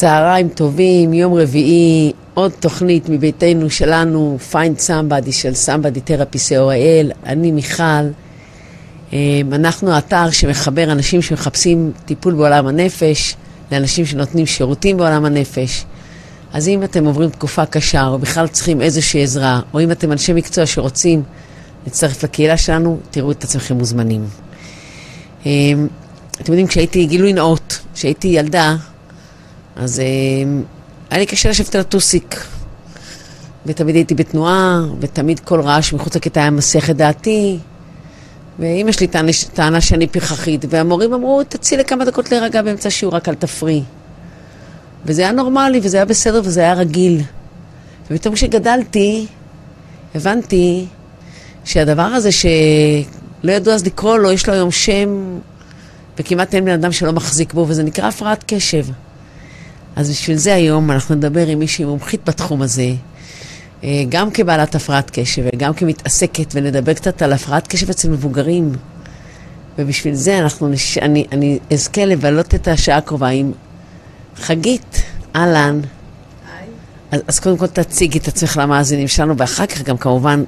צהריים טובים, יום רביעי, עוד תוכנית מביתנו שלנו, Find Somebody של Somebody Therapy co.il, אני מיכל. אמ, אנחנו אתר שמחבר אנשים שמחפשים טיפול בעולם הנפש לאנשים שנותנים שירותים בעולם הנפש. אז אם אתם עוברים תקופה קשה, או בכלל צריכים איזושהי עזרה, או אם אתם אנשי מקצוע שרוצים להצטרף לקהילה שלנו, תראו את עצמכם מוזמנים. אמ, אתם יודעים, כשהייתי גילוי נאות, כשהייתי ילדה, אז אמ, היה לי קשה לשבת על הטוסיק. ותמיד הייתי בתנועה, ותמיד כל רעש מחוץ לכיתה היה מסך את דעתי. ואימא שלי טענה, טענה שאני פרחחית, והמורים אמרו, תצאי לכמה דקות להירגע באמצע שיעור, רק אל תפריעי. וזה היה נורמלי, וזה היה בסדר, וזה היה רגיל. ופתאום כשגדלתי, הבנתי שהדבר הזה שלא ידעו אז לקרוא לו, יש לו היום שם, וכמעט אין בן אדם שלא מחזיק בו, וזה נקרא הפרעת קשב. אז בשביל זה היום אנחנו נדבר עם מישהי מומחית בתחום הזה, אה, גם כבעלת הפרעת קשב וגם כמתעסקת, ונדבר קצת על הפרעת קשב אצל מבוגרים. ובשביל זה אנחנו, נש... אני, אני אזכה לבלות את השעה הקרובה עם חגית, אהלן. אז, אז קודם כל תציגי את עצמך למאזינים שלנו, ואחר כך גם כמובן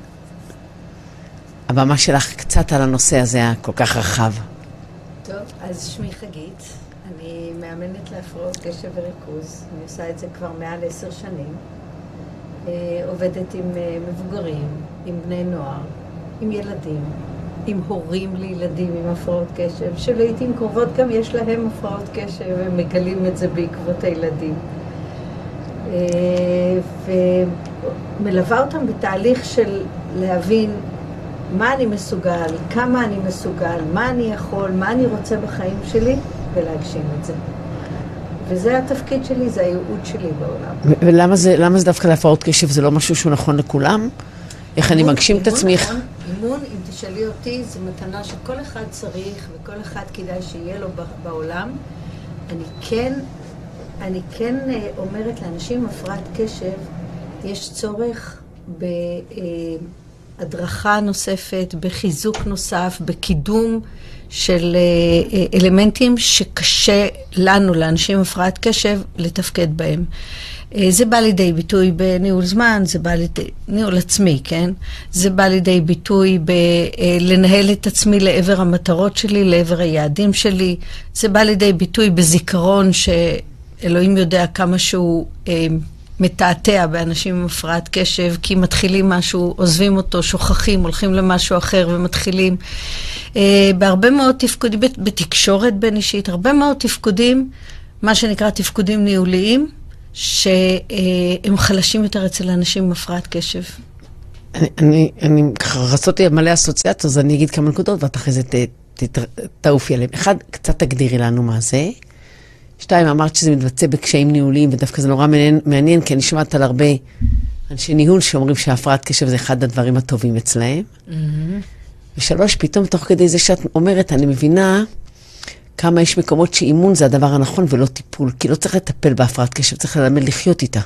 הבמה שלך קצת על הנושא הזה הכל כך רחב. טוב, אז שמי חגית, מאמנת להפרעות קשב וריכוז, אני עושה את זה כבר מעל עשר שנים. אה, עובדת עם אה, מבוגרים, עם בני נוער, עם ילדים, עם הורים לילדים עם הפרעות קשב, שלעיתים קרובות גם יש להם הפרעות קשב, הם מגלים את זה בעקבות הילדים. אה, ומלווה אותם בתהליך של להבין מה אני מסוגל, כמה אני מסוגל, מה אני יכול, מה אני רוצה בחיים שלי, ולהגשים את זה. וזה התפקיד שלי, זה הייעוד שלי בעולם. ולמה זה, למה זה דווקא להפרעות קשב? זה לא משהו שהוא נכון לכולם? איך אני מגשים את עצמי? נכון, אימון, אם תשאלי אותי, זו מתנה שכל אחד צריך, וכל אחד כדאי שיהיה לו ב- בעולם. אני כן, אני כן אה, אומרת לאנשים עם הפרעת קשב, יש צורך בהדרכה נוספת, בחיזוק נוסף, בקידום של אה, אה, אלמנטים שקשה לנו, לאנשים עם הפרעת קשב, לתפקד בהם. אה, זה בא לידי ביטוי בניהול זמן, זה בא לידי ניהול עצמי, כן? זה בא לידי ביטוי בלנהל את עצמי לעבר המטרות שלי, לעבר היעדים שלי. זה בא לידי ביטוי בזיכרון שאלוהים יודע כמה שהוא מתעתע באנשים עם הפרעת קשב, כי מתחילים משהו, עוזבים אותו, שוכחים, הולכים למשהו אחר ומתחילים. אה, בהרבה מאוד תפקודים, בת- בתקשורת בין אישית, הרבה מאוד תפקודים, מה שנקרא תפקודים ניהוליים. שהם חלשים יותר אצל אנשים עם הפרעת קשב. אני, אני, אני ככה רצות לי מלא אסוציאציות, אז אני אגיד כמה נקודות, ואת אחרי זה תעופי עליהן. אחד, קצת תגדירי לנו מה זה. שתיים, אמרת שזה מתבצע בקשיים ניהוליים, ודווקא זה נורא מעניין, מעניין כי אני שומעת על הרבה אנשי ניהול שאומרים שהפרעת קשב זה אחד הדברים הטובים אצלהם. ושלוש, פתאום תוך כדי זה שאת אומרת, אני מבינה כמה יש מקומות שאימון זה הדבר הנכון ולא טיפול. כי לא צריך לטפל בהפרעת קשב, צריך ללמד לחיות איתה.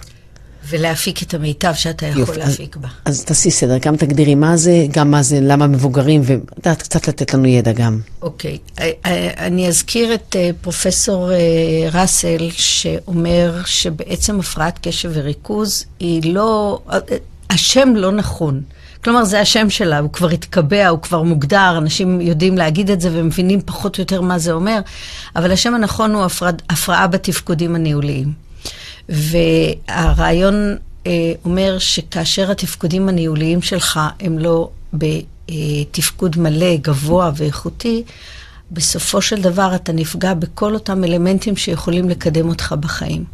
ולהפיק את המיטב שאתה יכול יופי, להפיק בה. אז תעשי סדר, גם תגדירי מה זה, גם מה זה, למה מבוגרים, ואת יודעת, קצת לתת לנו ידע גם. אוקיי. אה, אה, אני אזכיר את אה, פרופסור ראסל, שאומר שבעצם הפרעת קשב וריכוז היא לא... השם לא נכון. כלומר, זה השם שלה, הוא כבר התקבע, הוא כבר מוגדר, אנשים יודעים להגיד את זה ומבינים פחות או יותר מה זה אומר, אבל השם הנכון הוא הפרד, הפרעה בתפקודים הניהוליים. והרעיון אה, אומר שכאשר התפקודים הניהוליים שלך הם לא בתפקוד מלא, גבוה ואיכותי, בסופו של דבר אתה נפגע בכל אותם אלמנטים שיכולים לקדם אותך בחיים.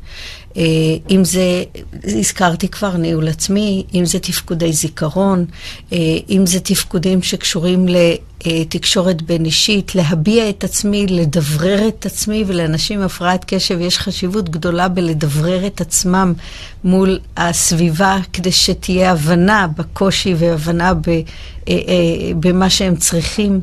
אה, אם זה, הזכרתי כבר, ניהול עצמי, אם זה תפקודי זיכרון, אה, אם זה תפקודים שקשורים לתקשורת בין אישית, להביע את עצמי, לדברר את עצמי, ולאנשים עם הפרעת קשב יש חשיבות גדולה בלדברר את עצמם מול הסביבה, כדי שתהיה הבנה בקושי והבנה אה, במה שהם צריכים.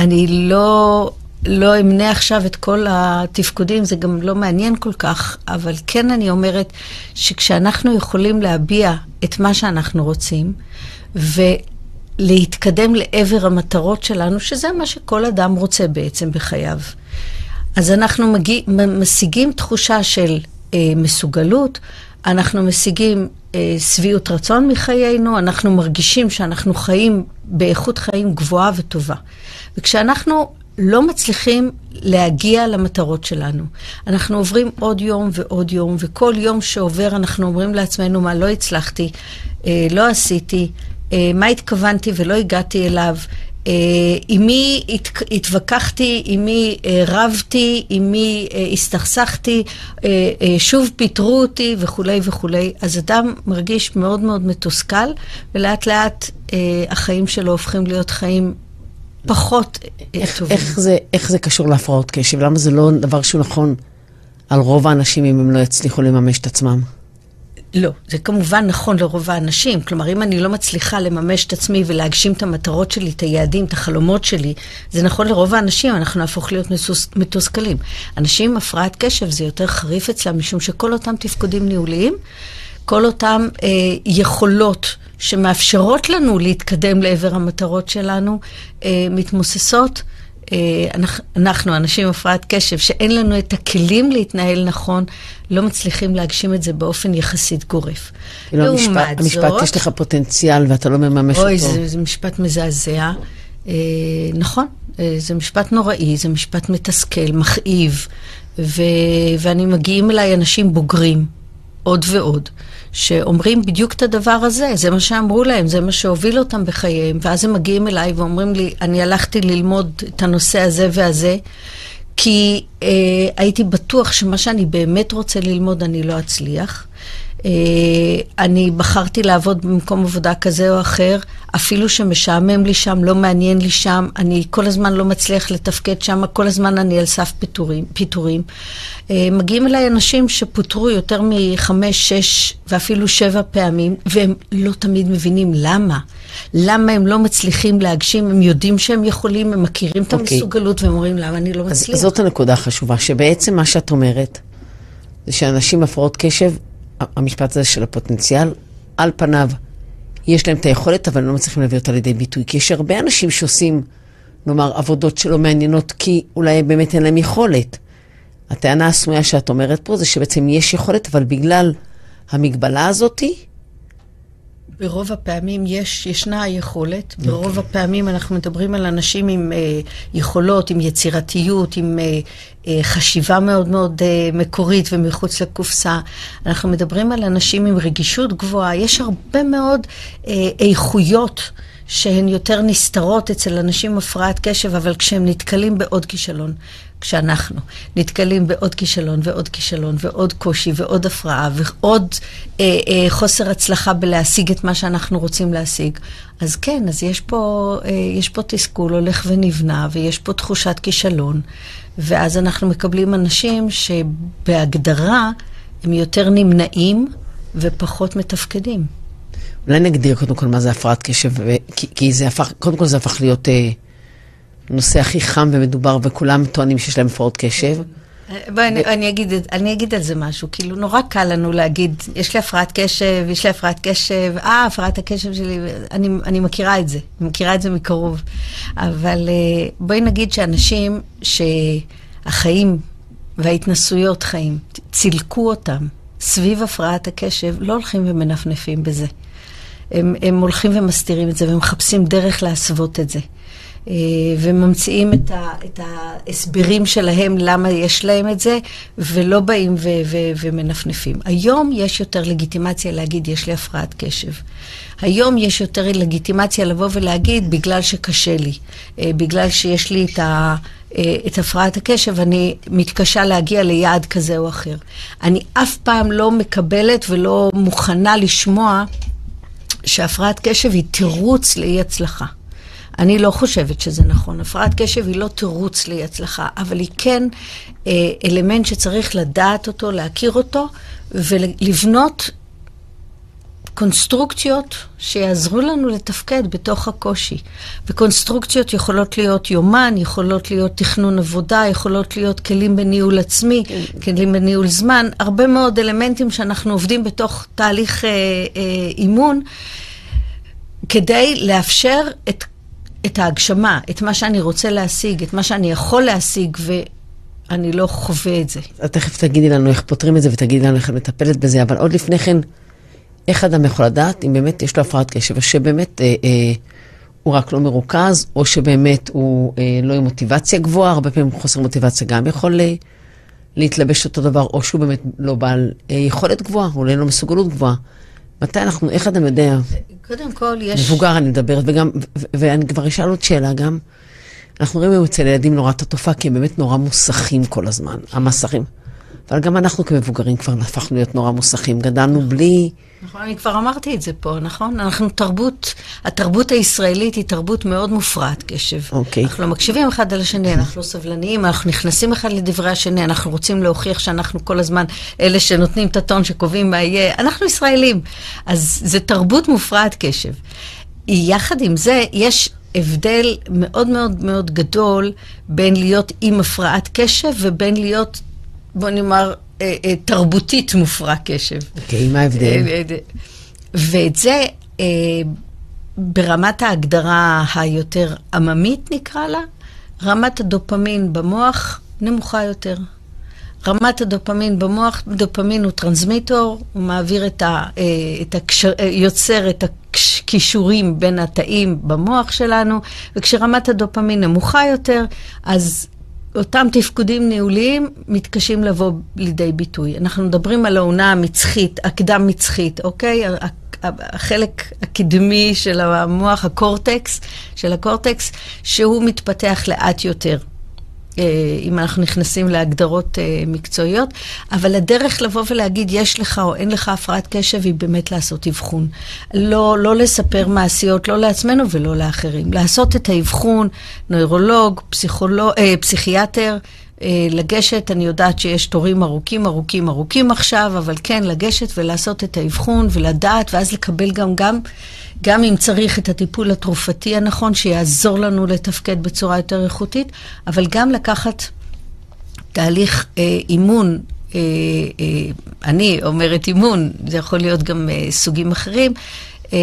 אני לא, לא אמנה עכשיו את כל התפקודים, זה גם לא מעניין כל כך, אבל כן אני אומרת שכשאנחנו יכולים להביע את מה שאנחנו רוצים, ולהתקדם לעבר המטרות שלנו, שזה מה שכל אדם רוצה בעצם בחייו. אז אנחנו מגיע, משיגים תחושה של אה, מסוגלות, אנחנו משיגים שביעות רצון מחיינו, אנחנו מרגישים שאנחנו חיים באיכות חיים גבוהה וטובה. וכשאנחנו לא מצליחים להגיע למטרות שלנו. אנחנו עוברים עוד יום ועוד יום, וכל יום שעובר אנחנו אומרים לעצמנו מה לא הצלחתי, אה, לא עשיתי, אה, מה התכוונתי ולא הגעתי אליו, אה, עם מי התווכחתי, עם מי אה, רבתי, עם מי אה, הסתכסכתי, שוב פיטרו אותי וכולי וכולי. אז אדם מרגיש מאוד מאוד מתוסכל, ולאט לאט החיים שלו הופכים להיות חיים פחות איך, טובים. איך זה, איך זה קשור להפרעות קשב? למה זה לא דבר שהוא נכון על רוב האנשים אם הם לא יצליחו לממש את עצמם? לא, זה כמובן נכון לרוב האנשים. כלומר, אם אני לא מצליחה לממש את עצמי ולהגשים את המטרות שלי, את היעדים, את החלומות שלי, זה נכון לרוב האנשים, אנחנו נהפוך להיות מתוסכלים. אנשים עם הפרעת קשב זה יותר חריף אצלם, משום שכל אותם תפקודים ניהוליים, כל אותם אה, יכולות שמאפשרות לנו להתקדם לעבר המטרות שלנו, אה, מתמוססות. אה, אנחנו, אנשים עם הפרעת קשב, שאין לנו את הכלים להתנהל נכון, לא מצליחים להגשים את זה באופן יחסית גורף. כאילו לעומת המשפט, זאת... המשפט, יש לך פוטנציאל ואתה לא מממש אוי, אותו. אוי, זה, זה משפט מזעזע. אה, נכון, אה, זה משפט נוראי, זה משפט מתסכל, מכאיב, ו, ואני מגיעים אליי אנשים בוגרים, עוד ועוד. שאומרים בדיוק את הדבר הזה, זה מה שאמרו להם, זה מה שהוביל אותם בחייהם, ואז הם מגיעים אליי ואומרים לי, אני הלכתי ללמוד את הנושא הזה והזה, כי אה, הייתי בטוח שמה שאני באמת רוצה ללמוד אני לא אצליח. אה, אני בחרתי לעבוד במקום עבודה כזה או אחר, אפילו שמשעמם לי שם, לא מעניין לי שם, אני כל הזמן לא מצליח לתפקד שם, כל הזמן אני על סף פיטורים. פיטורים. אה, מגיעים אליי אנשים שפוטרו יותר מחמש, שש ואפילו שבע פעמים, והם לא תמיד מבינים למה. למה הם לא מצליחים להגשים, הם יודעים שהם יכולים, הם מכירים את okay. אוקיי. המסוגלות, והם אומרים, למה אני לא מצליח? אז זאת הנקודה החשובה, שבעצם מה שאת אומרת, זה שאנשים עם הפרעות קשב, המשפט הזה של הפוטנציאל, על פניו, יש להם את היכולת, אבל לא מצליחים להביא אותה לידי ביטוי. כי יש הרבה אנשים שעושים, נאמר, עבודות שלא מעניינות, כי אולי באמת אין להם יכולת. הטענה הסמויה שאת אומרת פה זה שבעצם יש יכולת, אבל בגלל המגבלה הזאתי, ברוב הפעמים יש, ישנה היכולת. Okay. ברוב אוקיי. הפעמים אנחנו מדברים על אנשים עם אה, יכולות, עם יצירתיות, עם אה, אה, חשיבה מאוד מאוד אה, מקורית ומחוץ לקופסה. אנחנו מדברים על אנשים עם רגישות גבוהה. יש הרבה מאוד אה, איכויות. שהן יותר נסתרות אצל אנשים עם הפרעת קשב, אבל כשהם נתקלים בעוד כישלון, כשאנחנו נתקלים בעוד כישלון ועוד כישלון ועוד קושי ועוד הפרעה ועוד אה, אה, חוסר הצלחה בלהשיג את מה שאנחנו רוצים להשיג, אז כן, אז יש פה, אה, יש פה תסכול הולך ונבנה ויש פה תחושת כישלון, ואז אנחנו מקבלים אנשים שבהגדרה הם יותר נמנעים ופחות מתפקדים. אולי נגדיר קודם כל מה זה הפרעת קשב, כי, כי זה הפך, קודם כל זה הפך להיות אה, נושא הכי חם ומדובר, וכולם טוענים שיש להם הפרעות קשב. בואי, אני, אני, אגיד, אני אגיד על זה משהו. כאילו, נורא קל לנו להגיד, יש לי הפרעת קשב, יש לי הפרעת קשב, אה, הפרעת הקשב שלי, אני, אני מכירה את זה, אני מכירה את זה מקרוב. אבל אה, בואי נגיד שאנשים שהחיים וההתנסויות חיים, צילקו אותם סביב הפרעת הקשב, לא הולכים ומנפנפים בזה. הם, הם הולכים ומסתירים את זה ומחפשים דרך להסוות את זה. אה, וממציאים את, ה, את ההסברים שלהם למה יש להם את זה, ולא באים ו, ו, ומנפנפים. היום יש יותר לגיטימציה להגיד, יש לי הפרעת קשב. היום יש יותר לגיטימציה לבוא ולהגיד, בגלל שקשה לי, אה, בגלל שיש לי את, ה, אה, את הפרעת הקשב, אני מתקשה להגיע ליעד כזה או אחר. אני אף פעם לא מקבלת ולא מוכנה לשמוע שהפרעת קשב היא תירוץ לאי הצלחה. אני לא חושבת שזה נכון. הפרעת קשב היא לא תירוץ לאי הצלחה, אבל היא כן אה, אלמנט שצריך לדעת אותו, להכיר אותו, ולבנות קונסטרוקציות שיעזרו לנו לתפקד בתוך הקושי. וקונסטרוקציות יכולות להיות יומן, יכולות להיות תכנון עבודה, יכולות להיות כלים בניהול עצמי, כן. כלים בניהול זמן, הרבה מאוד אלמנטים שאנחנו עובדים בתוך תהליך אה, אה, אימון, כדי לאפשר את, את ההגשמה, את מה שאני רוצה להשיג, את מה שאני יכול להשיג, ו... אני לא חווה את זה. אז תכף תגידי לנו איך פותרים את זה ותגידי לנו איך את מטפלת בזה, אבל עוד לפני כן, איך אדם יכול לדעת אם באמת יש לו הפרעת קשב, או שבאמת אה, אה, הוא רק לא מרוכז, או שבאמת הוא אה, לא עם מוטיבציה גבוהה, הרבה פעמים חוסר מוטיבציה גם יכול אה, להתלבש אותו דבר, או שהוא באמת לא בעל אה, יכולת גבוהה, אולי לא מסוגלות גבוהה. מתי אנחנו, איך אדם יודע? קודם כל, יש... מבוגר אני מדברת, וגם, ואני כבר אשאל עוד שאלה גם. אנחנו רואים היום אצל ילדים נורא את התופעה, כי הם באמת נורא מוסכים כל הזמן, המסכים. אבל גם אנחנו כמבוגרים כבר הפכנו להיות נורא מוסכים, גדלנו בלי... נכון, אני כבר אמרתי את זה פה, נכון? אנחנו תרבות, התרבות הישראלית היא תרבות מאוד מופרעת קשב. אוקיי. אנחנו לא מקשיבים אחד על השני, אנחנו לא סבלניים, אנחנו נכנסים אחד לדברי השני, אנחנו רוצים להוכיח שאנחנו כל הזמן אלה שנותנים את הטון, שקובעים מה יהיה. אנחנו ישראלים. אז זה תרבות מופרעת קשב. יחד עם זה, יש הבדל מאוד מאוד מאוד גדול בין להיות עם הפרעת קשב ובין להיות, בוא נאמר, אה, אה, תרבותית מופרע קשב. אוקיי, מה ההבדל? אה, ואת זה, ברמת ההגדרה היותר עממית נקרא לה, רמת הדופמין במוח נמוכה יותר. רמת הדופמין במוח, דופמין הוא טרנסמיטור, הוא מעביר את ה... את הקשר, יוצר את הכישורים בין התאים במוח שלנו, וכשרמת הדופמין נמוכה יותר, אז אותם תפקודים ניהוליים מתקשים לבוא לידי ביטוי. אנחנו מדברים על העונה המצחית, הקדם-מצחית, אוקיי? החלק הקדמי של המוח, הקורטקס, של הקורטקס, שהוא מתפתח לאט יותר. אה, אם אנחנו נכנסים להגדרות אה, מקצועיות, אבל הדרך לבוא ולהגיד יש לך או אין לך הפרעת קשב היא באמת לעשות אבחון. לא, לא לספר מעשיות, לא לעצמנו ולא לאחרים. לעשות את האבחון, נוירולוג, פסיכולוג, אה, פסיכיאטר, אה, לגשת, אני יודעת שיש תורים ארוכים, ארוכים, ארוכים עכשיו, אבל כן, לגשת ולעשות את האבחון ולדעת, ואז לקבל גם, גם, גם אם צריך את הטיפול התרופתי הנכון, שיעזור לנו לתפקד בצורה יותר איכותית, אבל גם לקחת תהליך אה, אימון. אה, אה, אני אומרת אימון, זה יכול להיות גם אה, סוגים אחרים, אה,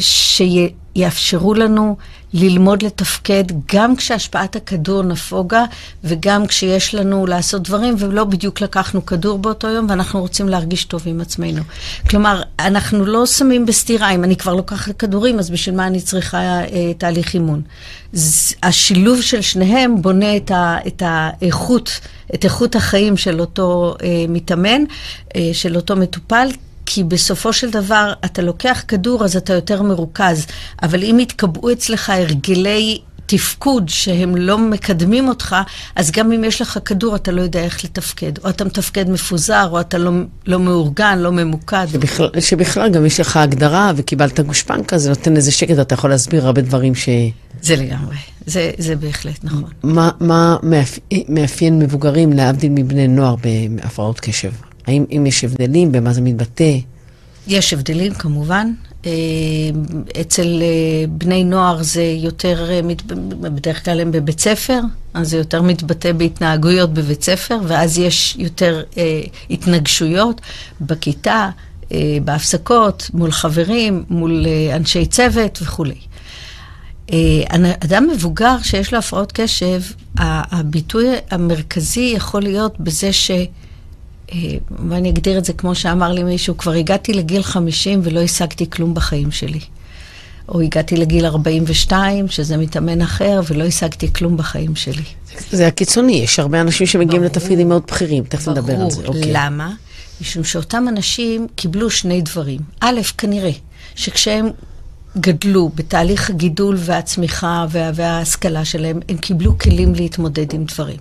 שיאפשרו לנו ללמוד לתפקד גם כשהשפעת הכדור נפוגה וגם כשיש לנו לעשות דברים ולא בדיוק לקחנו כדור באותו יום ואנחנו רוצים להרגיש טוב עם עצמנו. כלומר, אנחנו לא שמים בסתירה, אם אני כבר לוקחת כדורים, אז בשביל מה אני צריכה אה, תהליך אימון? השילוב של שניהם בונה את, ה, את האיכות, את איכות החיים של אותו אה, מתאמן, אה, של אותו מטופל. כי בסופו של דבר אתה לוקח כדור אז אתה יותר מרוכז, אבל אם יתקבעו אצלך הרגלי תפקוד שהם לא מקדמים אותך, אז גם אם יש לך כדור אתה לא יודע איך לתפקד. או אתה מתפקד מפוזר, או אתה לא, לא מאורגן, לא ממוקד. שבכלל, שבכלל גם יש לך הגדרה וקיבלת גושפנקה, זה נותן איזה שקט, אתה יכול להסביר הרבה דברים ש... זה לגמרי, זה, זה בהחלט נכון. מה, מה מאפיין מבוגרים להבדיל מבני נוער בהפרעות קשב? האם אם יש הבדלים, במה זה מתבטא? יש הבדלים כמובן. אה, אצל אה, בני נוער זה יותר, אה, בדרך כלל הם בבית ספר, אז זה יותר מתבטא בהתנהגויות בבית ספר, ואז יש יותר התנגשויות בכיתה, בהפסקות, מול חברים, מול אנשי צוות וכולי. אדם מבוגר שיש לו הפרעות קשב, הביטוי המרכזי יכול להיות בזה ש... ואני אגדיר את זה כמו שאמר לי מישהו, כבר הגעתי לגיל 50 ולא השגתי כלום בחיים שלי. או הגעתי לגיל 42, שזה מתאמן אחר, ולא השגתי כלום בחיים שלי. זה הקיצוני, יש הרבה אנשים שמגיעים לתפקידים מאוד בכירים, תכף נדבר על זה. ברור, אוקיי. למה? משום שאותם אנשים קיבלו שני דברים. א', כנראה, שכשהם גדלו בתהליך הגידול והצמיחה וה, וההשכלה שלהם, הם קיבלו כלים להתמודד עם דברים.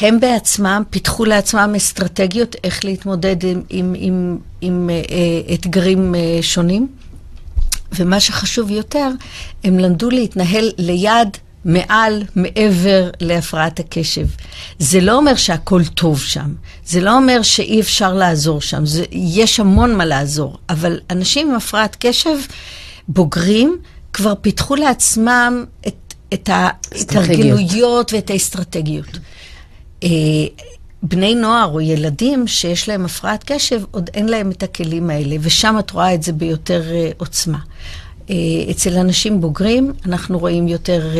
הם בעצמם פיתחו לעצמם אסטרטגיות איך להתמודד עם, עם, עם, עם אה, אה, אתגרים אה, שונים. ומה שחשוב יותר, הם למדו להתנהל ליד, מעל, מעבר להפרעת הקשב. זה לא אומר שהכל טוב שם, זה לא אומר שאי אפשר לעזור שם, זה, יש המון מה לעזור, אבל אנשים עם הפרעת קשב, בוגרים, כבר פיתחו לעצמם את, את ההתארגנויות ואת האסטרטגיות. אה, בני נוער או ילדים שיש להם הפרעת קשב, עוד אין להם את הכלים האלה, ושם את רואה את זה ביותר אה, עוצמה. אה, אצל אנשים בוגרים אנחנו רואים יותר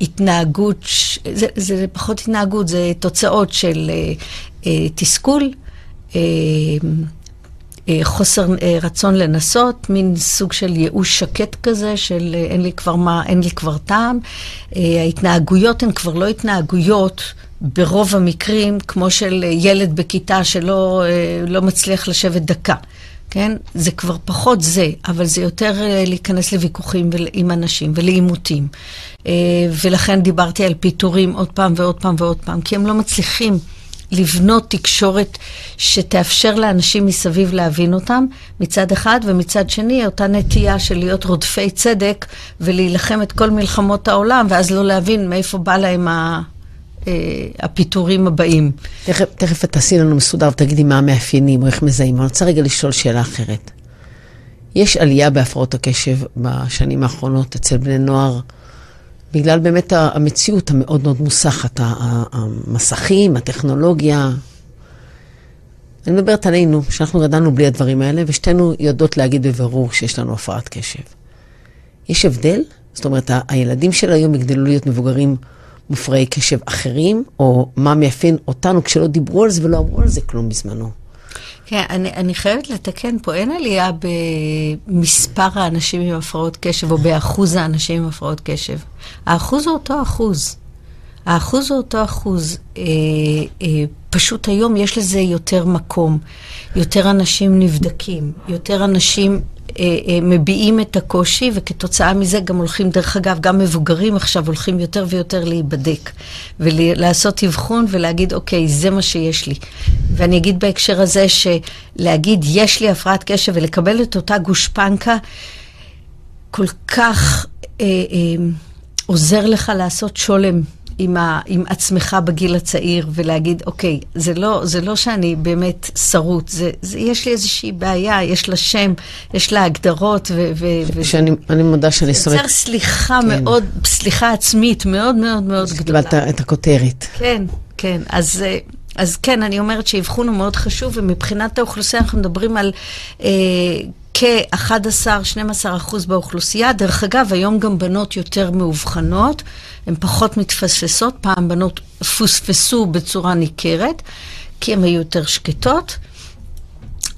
התנהגות, זה, זה פחות התנהגות, זה תוצאות של תסכול, חוסר רצון לנסות, מין סוג של ייאוש שקט כזה, של אין לי כבר מה, אין לי כבר טעם. ההתנהגויות הן כבר לא התנהגויות. ברוב המקרים, כמו של ילד בכיתה שלא אה, לא מצליח לשבת דקה. כן? זה כבר פחות זה, אבל זה יותר אה, להיכנס לוויכוחים עם אנשים ולעימותים. אה, ולכן דיברתי על פיטורים עוד פעם ועוד פעם ועוד פעם, כי הם לא מצליחים לבנות תקשורת שתאפשר לאנשים מסביב להבין אותם, מצד אחד, ומצד שני, אותה נטייה של להיות רודפי צדק ולהילחם את כל מלחמות העולם, ואז לא להבין מאיפה בא להם ה... אה, הפיטורים הבאים. תכף, תכף תעשי לנו מסודר ותגידי מה המאפיינים או איך מזהים. אני רוצה רגע לשאול שאלה אחרת. יש עלייה בהפרעות הקשב בשנים האחרונות אצל בני נוער, בגלל באמת המציאות המאוד מאוד מוסחת, המסכים, הטכנולוגיה. אני מדברת עלינו, שאנחנו גדלנו בלי הדברים האלה, ושתינו יודעות להגיד בבירור שיש לנו הפרעת קשב. יש הבדל? זאת אומרת, הילדים של היום יגדלו להיות מבוגרים מופרעי קשב אחרים, או מה מאפיין אותנו כשלא דיברו על זה ולא אמרו על זה כלום בזמנו. כן, אני, אני חייבת לתקן פה, אין עלייה במספר האנשים עם הפרעות קשב, או באחוז האנשים עם הפרעות קשב. האחוז הוא אותו אחוז. האחוז הוא אותו אחוז. אה, אה, פשוט היום יש לזה יותר מקום. יותר אנשים נבדקים, יותר אנשים מביעים את הקושי, וכתוצאה מזה גם הולכים, דרך אגב, גם מבוגרים עכשיו הולכים יותר ויותר להיבדק, ולעשות אבחון ולהגיד, אוקיי, זה מה שיש לי. ואני אגיד בהקשר הזה, שלהגיד, יש לי הפרעת קשב ולקבל את אותה גושפנקה, כל כך אה, אה, עוזר לך לעשות שולם עם, ה, עם עצמך בגיל הצעיר ולהגיד, אוקיי, זה לא, זה לא שאני באמת שרוט, זה, זה, יש לי איזושהי בעיה, יש לה שם, יש לה הגדרות, ו... ו, ו שאני אני מודה שאני. זה יוצר סליחה כן. מאוד, סליחה עצמית מאוד מאוד מאוד גדולה. קיבלת את הכותרת. כן, כן. אז... אה, אז כן, אני אומרת שאבחון הוא מאוד חשוב, ומבחינת האוכלוסייה אנחנו מדברים על אה, כ-11-12 אחוז באוכלוסייה. דרך אגב, היום גם בנות יותר מאובחנות, הן פחות מתפספסות, פעם בנות פוספסו בצורה ניכרת, כי הן היו יותר שקטות.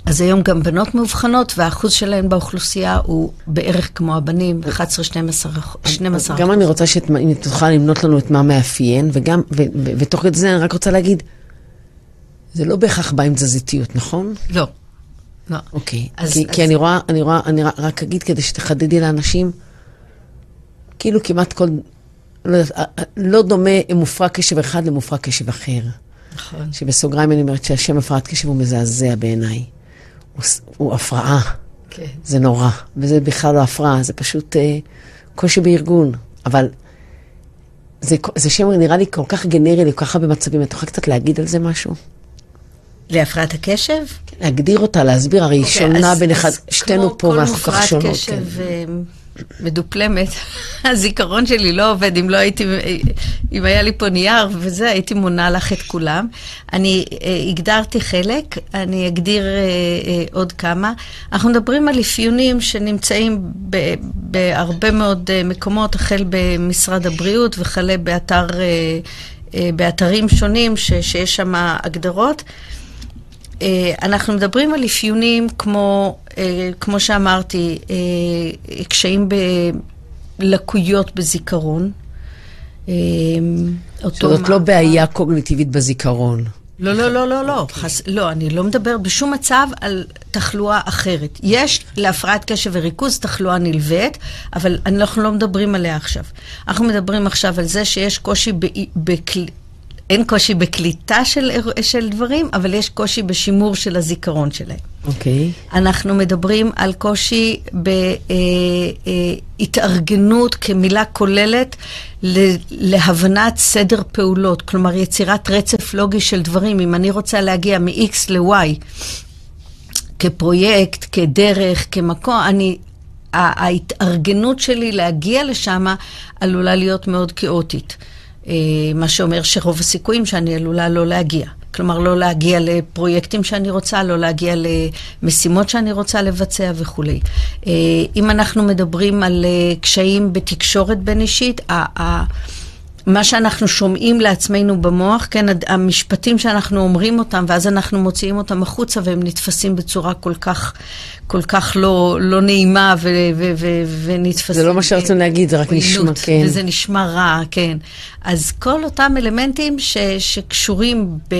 אז היום גם בנות מאובחנות, והאחוז שלהן באוכלוסייה הוא בערך כמו הבנים, 11-12 אחוז. גם אני רוצה שאם תוכל למנות לנו את מה מאפיין, וגם, ותוך כדי זה אני רק רוצה להגיד, זה לא בהכרח בא עם תזזיתיות, נכון? לא. לא. אוקיי. אז, כי, אז... כי אני רואה, אני רואה, אני רק אגיד כדי שתחדדי לאנשים, כאילו כמעט כל, לא, לא דומה מופרע קשב אחד למופרע קשב אחר. נכון. שבסוגריים אני אומרת שהשם הפרעת קשב הוא מזעזע בעיניי. הוא, הוא הפרעה. כן. זה נורא. וזה בכלל לא הפרעה, זה פשוט אה, קושי בארגון. אבל זה, זה שם נראה לי כל כך גנרי לכל כך הרבה מצבים. את יכולה קצת להגיד על זה משהו? להפרעת הקשב? כן, להגדיר אותה, להסביר, הרי היא okay, אוקיי, שונה בין אחד, שתינו פה ואנחנו כך שונות. כמו כל מופרעת קשב כן. מדופלמת, הזיכרון שלי לא עובד, אם לא הייתי, אם היה לי פה נייר וזה, הייתי מונה לך את כולם. אני אה, הגדרתי חלק, אני אגדיר אה, אה, עוד כמה. אנחנו מדברים על אפיונים שנמצאים ב, בהרבה מאוד אה, מקומות, החל במשרד הבריאות וכלה באתר, אה, אה, באתרים שונים ש, שיש שם הגדרות. אה, אנחנו מדברים על אפיונים כמו, אה, כמו שאמרתי, אה, קשיים בלקויות בזיכרון. זאת לא בעיה קוגניטיבית בזיכרון. לא, לא, לא, לא, לא. חס... לא, אני לא מדבר בשום מצב על תחלואה אחרת. יש להפרעת קשב וריכוז תחלואה נלווית, אבל אנחנו לא מדברים עליה עכשיו. אנחנו מדברים עכשיו על זה שיש קושי. אין קושי בקליטה של, של דברים, אבל יש קושי בשימור של הזיכרון שלהם. אוקיי. Okay. אנחנו מדברים על קושי בהתארגנות אה, אה, כמילה כוללת להבנת סדר פעולות, כלומר יצירת רצף לוגי של דברים. אם אני רוצה להגיע מ-X ל-Y כפרויקט, כדרך, כמקום, אני... ההתארגנות שלי להגיע לשם עלולה להיות מאוד כאוטית. אה, מה שאומר שרוב הסיכויים שאני עלולה לא להגיע. כלומר, לא להגיע לפרויקטים שאני רוצה, לא להגיע למשימות שאני רוצה לבצע וכולי. אה, אם אנחנו מדברים על אה, קשיים בתקשורת בין אישית, מה שאנחנו שומעים לעצמנו במוח, כן, המשפטים שאנחנו אומרים אותם, ואז אנחנו מוציאים אותם החוצה והם נתפסים בצורה כל כך, כל כך לא, לא נעימה ו, ו, ו, ונתפסים... זה לא מה שרצינו להגיד, זה רק נשמע, כן. וזה נשמע רע, כן. אז כל אותם אלמנטים ש, שקשורים ב...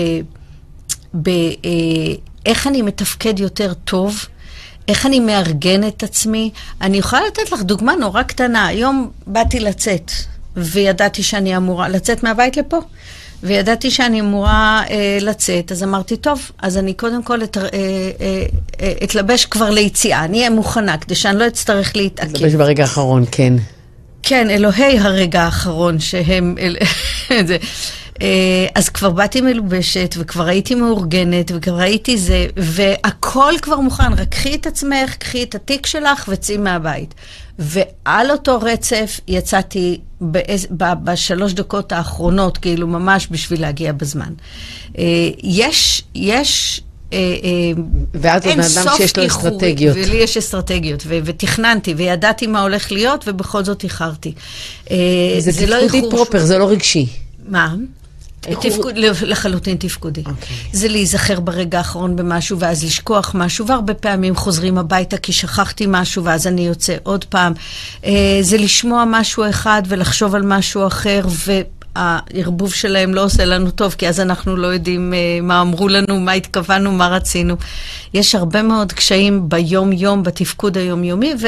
ב אה, איך אני מתפקד יותר טוב, איך אני מארגן את עצמי. אני יכולה לתת לך דוגמה נורא קטנה. היום באתי לצאת, וידעתי שאני אמורה לצאת מהבית לפה. וידעתי שאני אמורה אה, לצאת, אז אמרתי, טוב, אז אני קודם כל את, אה, אה, אה, אתלבש כבר ליציאה, אני אהיה מוכנה, כדי שאני לא אצטרך להתעכב. אתלבש ברגע האחרון, כן. כן, אלוהי הרגע האחרון שהם... אל... אה, אז כבר באתי מלובשת, וכבר הייתי מאורגנת, וכבר הייתי זה, והכל כבר מוכן, רק קחי את עצמך, קחי את התיק שלך וצאי מהבית. ועל אותו רצף יצאתי באיז, ב, בשלוש דקות האחרונות, כאילו ממש בשביל להגיע בזמן. אה, יש, יש... אה, ואת עוד אדם שיש לו אסטרטגיות. ולי יש אסטרטגיות, ו- ותכננתי, וידעתי מה הולך להיות, ובכל זאת איחרתי. זה, זה לא תפקודי פרופר, זה לא רגשי. מה? תפקוד, לחלוטין תפקודי. Okay. אוקיי. זה להיזכר ברגע האחרון במשהו ואז לשכוח משהו, והרבה פעמים חוזרים הביתה כי שכחתי משהו ואז אני יוצא עוד פעם. אה, זה לשמוע משהו אחד ולחשוב על משהו אחר, והערבוב שלהם לא עושה לנו טוב, כי אז אנחנו לא יודעים אה, מה אמרו לנו, מה התכוונו, מה רצינו. יש הרבה מאוד קשיים ביום-יום, בתפקוד היומיומי, ו...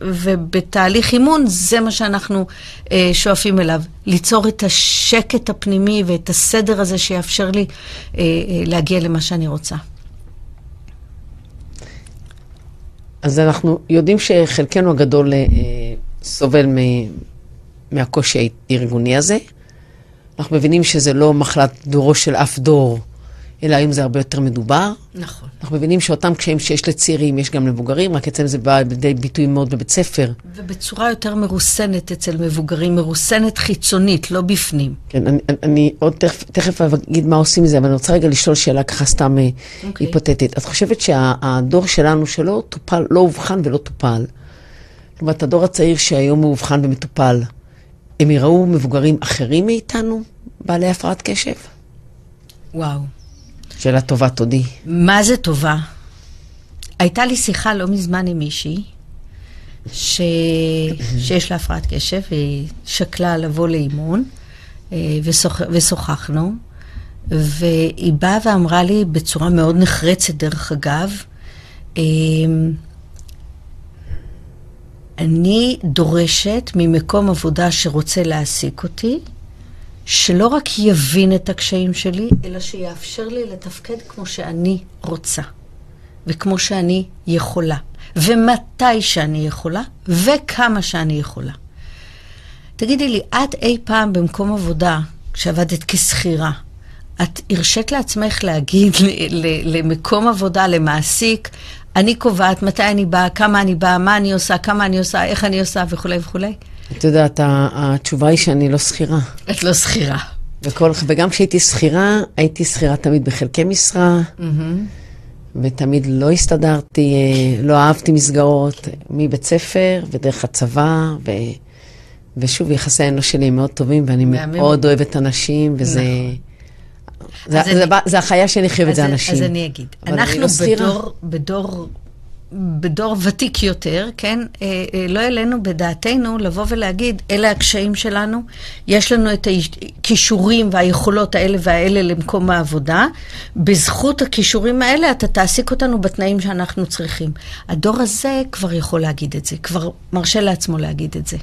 ובתהליך אימון זה מה שאנחנו אה, שואפים אליו, ליצור את השקט הפנימי ואת הסדר הזה שיאפשר לי אה, אה, להגיע למה שאני רוצה. אז אנחנו יודעים שחלקנו הגדול אה, סובל מ, מהקושי הארגוני הזה. אנחנו מבינים שזה לא מחלת דורו של אף דור. אלא היום זה הרבה יותר מדובר. נכון. אנחנו מבינים שאותם קשיים שיש לצעירים, יש גם למבוגרים, רק אצלם זה בא לידי ביטוי מאוד בבית ספר. ובצורה יותר מרוסנת אצל מבוגרים, מרוסנת חיצונית, לא בפנים. כן, אני, אני עוד תכף, תכף אגיד מה עושים עם זה, אבל אני רוצה רגע לשאול שאלה ככה סתם okay. אוקיי. היפותטית. את חושבת שהדור שלנו שלא טופל, לא אובחן ולא טופל, זאת אומרת, הדור הצעיר שהיום מאובחן ומטופל, הם יראו מבוגרים אחרים מאיתנו, בעלי הפרעת קשב? וואו. שאלה טובה, תודי. מה זה טובה? הייתה לי שיחה לא מזמן עם מישהי, ש... שיש לה הפרעת קשב, והיא שקלה לבוא לאימון, אה, ושוח... ושוחחנו, והיא באה ואמרה לי בצורה מאוד נחרצת, דרך אגב, אמ, אני דורשת ממקום עבודה שרוצה להעסיק אותי, שלא רק יבין את הקשיים שלי, אלא שיאפשר לי לתפקד כמו שאני רוצה, וכמו שאני יכולה, ומתי שאני יכולה, וכמה שאני יכולה. תגידי לי, את אי פעם במקום עבודה, כשעבדת כשכירה, את הרשית לעצמך להגיד למקום עבודה, למעסיק, אני קובעת מתי אני באה, כמה אני באה, מה אני עושה, כמה אני עושה, איך אני עושה וכולי וכולי? את יודעת, התשובה היא שאני לא שכירה. את לא שכירה. וכל, וגם כשהייתי שכירה, הייתי שכירה תמיד בחלקי משרה, mm-hmm. ותמיד לא הסתדרתי, אה, לא אהבתי מסגרות, מבית ספר ודרך הצבא, ו, ושוב, יחסי האנוש שלי הם מאוד טובים, ואני מהמם. מאוד אוהבת אנשים, וזה... נכון. זה, זה, אני, זה, זה החיה שאני חייבת, זה אנשים. אז אני אגיד, אנחנו לא בדור, בדור בדור ותיק יותר, כן, אה, אה, לא העלינו בדעתנו לבוא ולהגיד, אלה הקשיים שלנו, יש לנו את הכישורים והיכולות האלה והאלה למקום העבודה, בזכות הכישורים האלה אתה תעסיק אותנו בתנאים שאנחנו צריכים. הדור הזה כבר יכול להגיד את זה, כבר מרשה לעצמו להגיד את זה.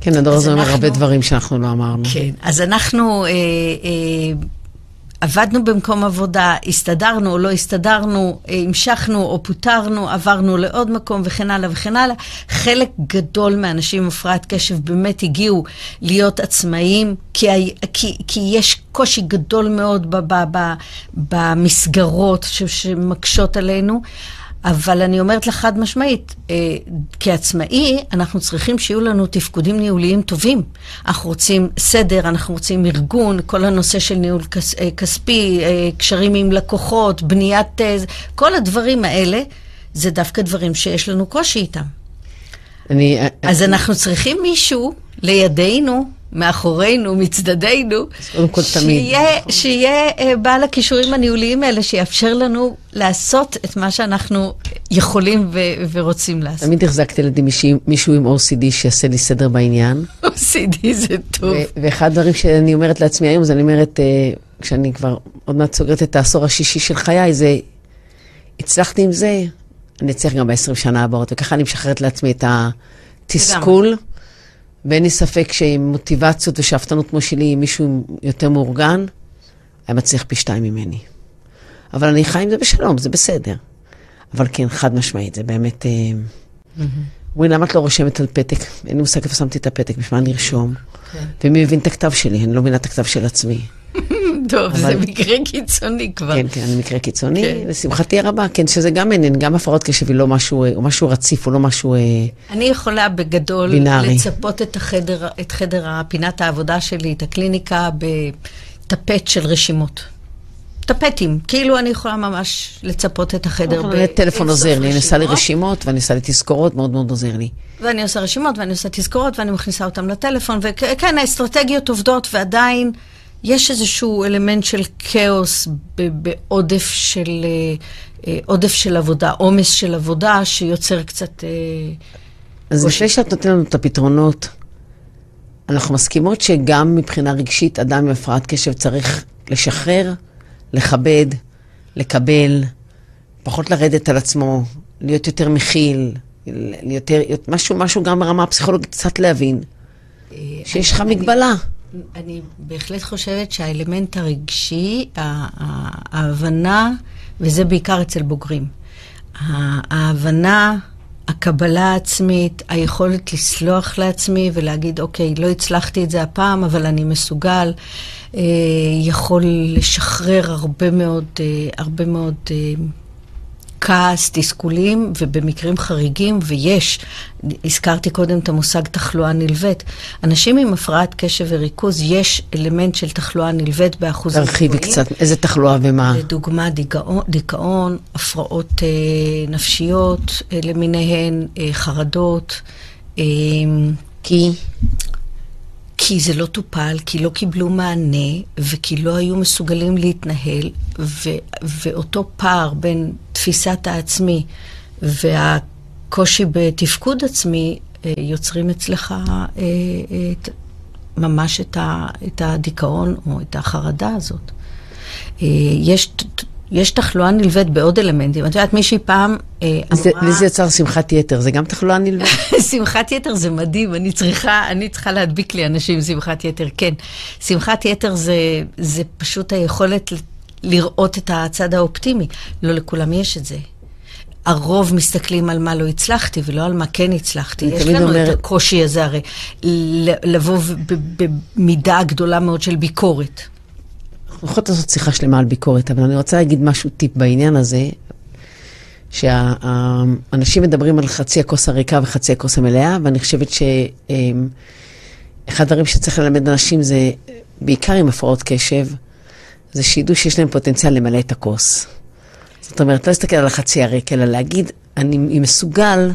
כן, הדור הזה אומר הרבה דברים שאנחנו לא אמרנו. כן, אז אנחנו... אה, אה, עבדנו במקום עבודה, הסתדרנו או לא הסתדרנו, אה, המשכנו או פוטרנו, עברנו לעוד מקום וכן הלאה וכן הלאה. חלק גדול מהאנשים עם הפרעת קשב באמת הגיעו להיות עצמאיים, כי, כי, כי יש קושי גדול מאוד במסגרות שמקשות עלינו. אבל אני אומרת לך חד משמעית, אה, כעצמאי, אנחנו צריכים שיהיו לנו תפקודים ניהוליים טובים. אנחנו רוצים סדר, אנחנו רוצים ארגון, כל הנושא של ניהול כס, אה, כספי, אה, קשרים עם לקוחות, בניית... אה, כל הדברים האלה, זה דווקא דברים שיש לנו קושי איתם. אני... אה, אז אני... אנחנו צריכים מישהו לידינו מאחורינו, מצדדינו, קודם כל תמיד. שיהיה, שיהיה אה, בעל הכישורים הניהוליים האלה, שיאפשר לנו לעשות את מה שאנחנו יכולים ו- ורוצים לעשות. תמיד החזקתי לידי מישהו, מישהו עם OCD שיעשה לי סדר בעניין. OCD זה טוב. ו- ואחד הדברים שאני אומרת לעצמי היום, זה אני אומרת, אה, כשאני כבר עוד מעט סוגרת את העשור השישי של חיי, זה, הצלחתי עם זה, אני אצליח גם ב-20 שנה הבאות, וככה אני משחררת לעצמי את התסכול. ואין לי ספק שעם מוטיבציות ושאפתנות כמו שלי, עם מישהו יותר מאורגן, היה מצליח פי שתיים ממני. אבל אני חי עם זה בשלום, זה בסדר. אבל כן, חד משמעית, זה באמת... אה, אומרים, למה את לא רושמת על פתק? אין לי מושג איפה שמתי את הפתק, בשביל מה לרשום? כן. ומי מבין את הכתב שלי? אני לא מבינה את הכתב של עצמי. טוב, זה אבל- מקרה קיצוני כבר. כן, כן, מקרה קיצוני, כן. לשמחתי הרבה, כן, שזה גם מעניין, גם הפרעות קשב היא לא משהו, הוא משהו רציף, הוא לא משהו... אה, אני יכולה בגדול בינארי. לצפות את החדר, את חדר פינת העבודה שלי, את הקליניקה, בטפט של רשימות. טפטים, כאילו אני יכולה ממש לצפות את החדר אבל טלפון עוזר לי, אני עושה לי רשימות. רשימות ואני עושה לי תזכורות, מאוד מאוד עוזר לי. ואני עושה רשימות, ואני עושה תזכורות, ואני מכניסה אותם לטלפון, וכן, האסטרטגיות עובדות, ועדיין יש איזשהו אלמנט של כאוס בעודף של, אה, אה, עודף של עבודה, עומס של עבודה, שיוצר קצת... אה, אז. לפני שאת נותנת לנו את הפתרונות, אנחנו מסכימות שגם מבחינה רגשית, אדם עם הפרעת קשב צריך לשחרר, לכבד, לקבל, פחות לרדת על עצמו, להיות יותר מכיל, יותר, משהו, משהו גם ברמה הפסיכולוגית, קצת להבין, שיש לך מגבלה. אני בהחלט חושבת שהאלמנט הרגשי, ההבנה, וזה בעיקר אצל בוגרים, ההבנה, הקבלה העצמית, היכולת לסלוח לעצמי ולהגיד, אוקיי, לא הצלחתי את זה הפעם, אבל אני מסוגל, אה, יכול לשחרר הרבה מאוד, אה, הרבה מאוד אה, כעס, תסכולים, ובמקרים חריגים, ויש, הזכרתי קודם את המושג תחלואה נלווית. אנשים עם הפרעת קשב וריכוז, יש אלמנט של תחלואה נלווית באחוזים תרחיבי קצת, איזה תחלואה ומה. לדוגמה, דיכאון, דיכאון הפרעות אה, נפשיות אה, למיניהן, אה, חרדות. אה, כי כי זה לא טופל, כי לא קיבלו מענה, וכי לא היו מסוגלים להתנהל, ו- ואותו פער בין תפיסת העצמי והקושי בתפקוד עצמי, אה, יוצרים אצלך אה, את, ממש את, ה- את הדיכאון או את החרדה הזאת. אה, יש, יש תחלואה נלווית בעוד אלמנטים. את יודעת, מישהי פעם אה, זה- אמרה... לי זה יצר שמחת יתר, זה גם תחלואה נלווית? שמחת יתר זה מדהים, אני צריכה, אני צריכה להדביק לי אנשים שמחת יתר, כן. שמחת יתר זה, זה פשוט היכולת לראות את הצד האופטימי. לא לכולם יש את זה. הרוב מסתכלים על מה לא הצלחתי ולא על מה כן הצלחתי. יש לנו אומרת- את הקושי הזה הרי, לבוא במידה גדולה מאוד של ביקורת. אנחנו יכולות לעשות שיחה שלמה על ביקורת, אבל אני רוצה להגיד משהו, טיפ בעניין הזה, שהאנשים מדברים על חצי הכוס הריקה וחצי הכוס המלאה, ואני חושבת שאחד הדברים שצריך ללמד אנשים זה, בעיקר עם הפרעות קשב, זה שידעו שיש להם פוטנציאל למלא את הכוס. זאת אומרת, לא להסתכל על החצי הריק, אלא להגיד, אני מסוגל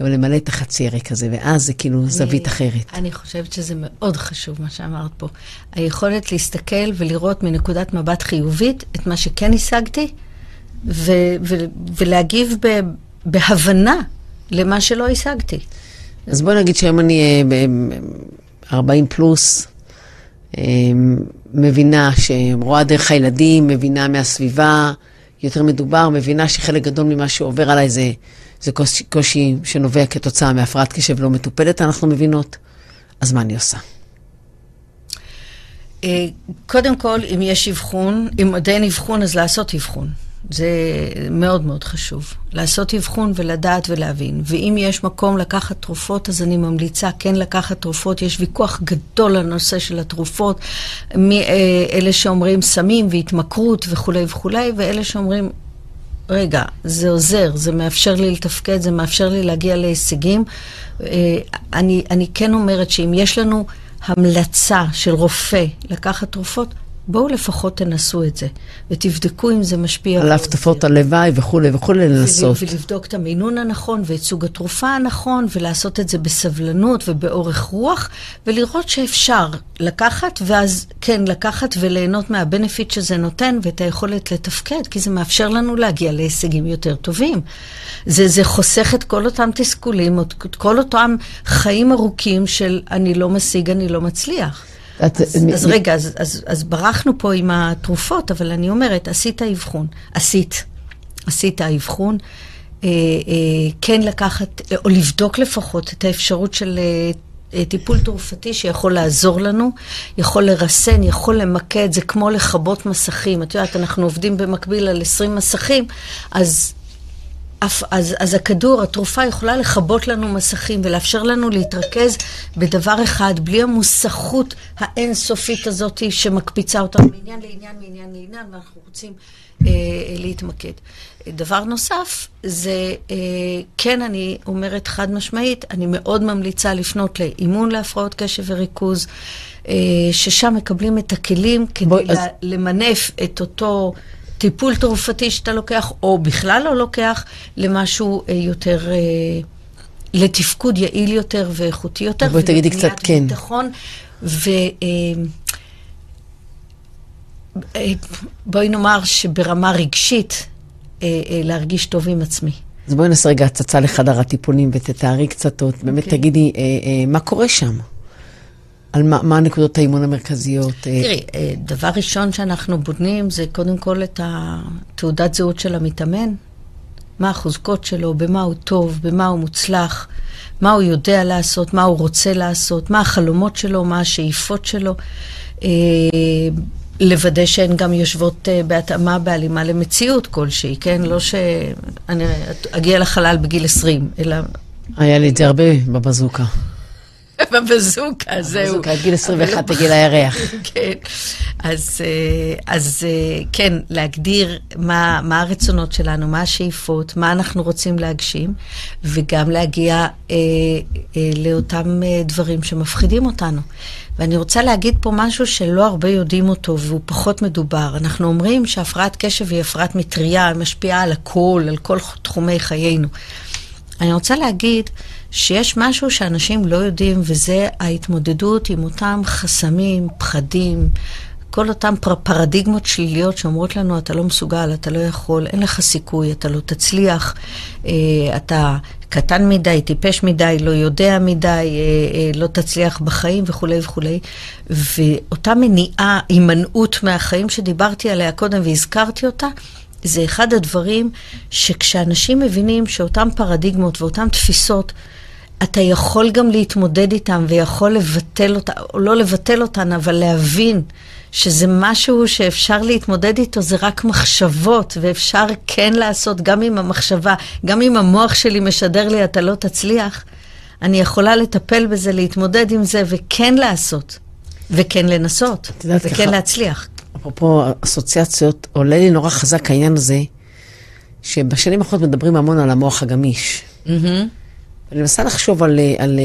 גם למלא את החצי הריק הזה, ואז זה כאילו זווית אחרת. אני חושבת שזה מאוד חשוב, מה שאמרת פה. היכולת להסתכל ולראות מנקודת מבט חיובית את מה שכן השגתי, ו- ו- ולהגיב ב- בהבנה למה שלא השגתי. אז בוא נגיד שהיום אני ב-40 פלוס, אה, מבינה שרואה דרך הילדים, מבינה מהסביבה, יותר מדובר, מבינה שחלק גדול ממה שעובר עליי זה, זה קושי, קושי שנובע כתוצאה מהפרעת קשב לא מטופלת, אנחנו מבינות. אז מה אני עושה? אה, קודם כל, אם יש אבחון, אם עוד אין אבחון, אז לעשות אבחון. זה מאוד מאוד חשוב. לעשות אבחון ולדעת ולהבין. ואם יש מקום לקחת תרופות, אז אני ממליצה כן לקחת תרופות. יש ויכוח גדול על הנושא של התרופות. מאלה שאומרים סמים והתמכרות וכולי וכולי, ואלה שאומרים, רגע, זה עוזר, זה מאפשר לי לתפקד, זה מאפשר לי להגיע להישגים. אה, אני, אני כן אומרת שאם יש לנו המלצה של רופא לקחת תרופות, בואו לפחות תנסו את זה, ותבדקו אם זה משפיע. על תופעות הלוואי וכולי וכולי לנסות. ולבדוק את המינון הנכון ואת סוג התרופה הנכון, ולעשות את זה בסבלנות ובאורך רוח, ולראות שאפשר לקחת, ואז כן, לקחת וליהנות מהבנפיט שזה נותן, ואת היכולת לתפקד, כי זה מאפשר לנו להגיע להישגים יותר טובים. זה, זה חוסך את כל אותם תסכולים, את כל אותם חיים ארוכים של אני לא משיג, אני לא מצליח. את, אז, מ- אז רגע, אז, אז, אז ברחנו פה עם התרופות, אבל אני אומרת, עשית אבחון, עשית, עשית אבחון, אה, אה, כן לקחת, או לבדוק לפחות את האפשרות של אה, טיפול תרופתי שיכול לעזור לנו, יכול לרסן, יכול למקד, זה כמו לכבות מסכים. את יודעת, אנחנו עובדים במקביל על 20 מסכים, אז אז, אז הכדור, התרופה יכולה לכבות לנו מסכים ולאפשר לנו להתרכז בדבר אחד, בלי המוסכות האינסופית הזאת שמקפיצה אותנו מעניין לעניין, מעניין לעניין, ואנחנו רוצים אה, להתמקד. דבר נוסף, זה אה, כן, אני אומרת חד משמעית, אני מאוד ממליצה לפנות לאימון להפרעות קשב וריכוז, אה, ששם מקבלים את הכלים כדי בוא, אז... למנף את אותו... טיפול תרופתי שאתה לוקח, או בכלל לא לוקח, למשהו אה, יותר, אה, לתפקוד יעיל יותר ואיכותי יותר. בואי תגידי קצת כן. ביטחון, ו... אה, בואי נאמר שברמה רגשית, להרגיש טוב עם עצמי. אז בואי נעשה רגע הצצה לחדר הטיפולים ותתארי קצת עוד. באמת okay. אוקיי. תגידי, מה קורה שם? על מה, מה נקודות האימון המרכזיות? אה? תראי, אה, דבר ראשון שאנחנו בונים זה קודם כל את התעודת זהות של המתאמן. מה החוזקות שלו, במה הוא טוב, במה הוא מוצלח, מה הוא יודע לעשות, מה הוא רוצה לעשות, מה החלומות שלו, מה השאיפות שלו. אה, לוודא שהן גם יושבות בהתאמה, בהלימה למציאות כלשהי, כן? לא שאני אגיע לחלל בגיל 20, אלא... היה לי את זה הרבה בבזוקה. בבזוקה, זהו. בבזוקה, עד גיל 21 בגיל הירח. כן, אז, אה, אז אה, כן, להגדיר מה, מה הרצונות שלנו, מה השאיפות, מה אנחנו רוצים להגשים, וגם להגיע אה, אה, לאותם אה, דברים שמפחידים אותנו. ואני רוצה להגיד פה משהו שלא הרבה יודעים אותו, והוא פחות מדובר. אנחנו אומרים שהפרעת קשב היא הפרעת מטריה, היא משפיעה על הכל, על כל תחומי חיינו. אני רוצה להגיד שיש משהו שאנשים לא יודעים, וזה ההתמודדות עם אותם חסמים, פחדים, כל אותן פר- פרדיגמות שליליות שאומרות לנו, אתה לא מסוגל, אתה לא יכול, אין לך סיכוי, אתה לא תצליח, אה, אתה קטן מדי, טיפש מדי, לא יודע מדי, אה, אה, לא תצליח בחיים וכולי וכולי. ואותה מניעה, הימנעות מהחיים שדיברתי עליה קודם והזכרתי אותה, זה אחד הדברים שכשאנשים מבינים שאותן פרדיגמות ואותן תפיסות, אתה יכול גם להתמודד איתם ויכול לבטל אותן, או לא לבטל אותן, אבל להבין שזה משהו שאפשר להתמודד איתו, זה רק מחשבות, ואפשר כן לעשות, גם עם המחשבה, גם אם המוח שלי משדר לי, אתה לא תצליח, אני יכולה לטפל בזה, להתמודד עם זה, וכן לעשות, וכן לנסות, וכן ככה, להצליח. אפרופו אסוציאציות, עולה לי נורא חזק העניין הזה, שבשנים האחרונות מדברים המון על המוח הגמיש. Mm-hmm. אני מנסה לחשוב על, על, על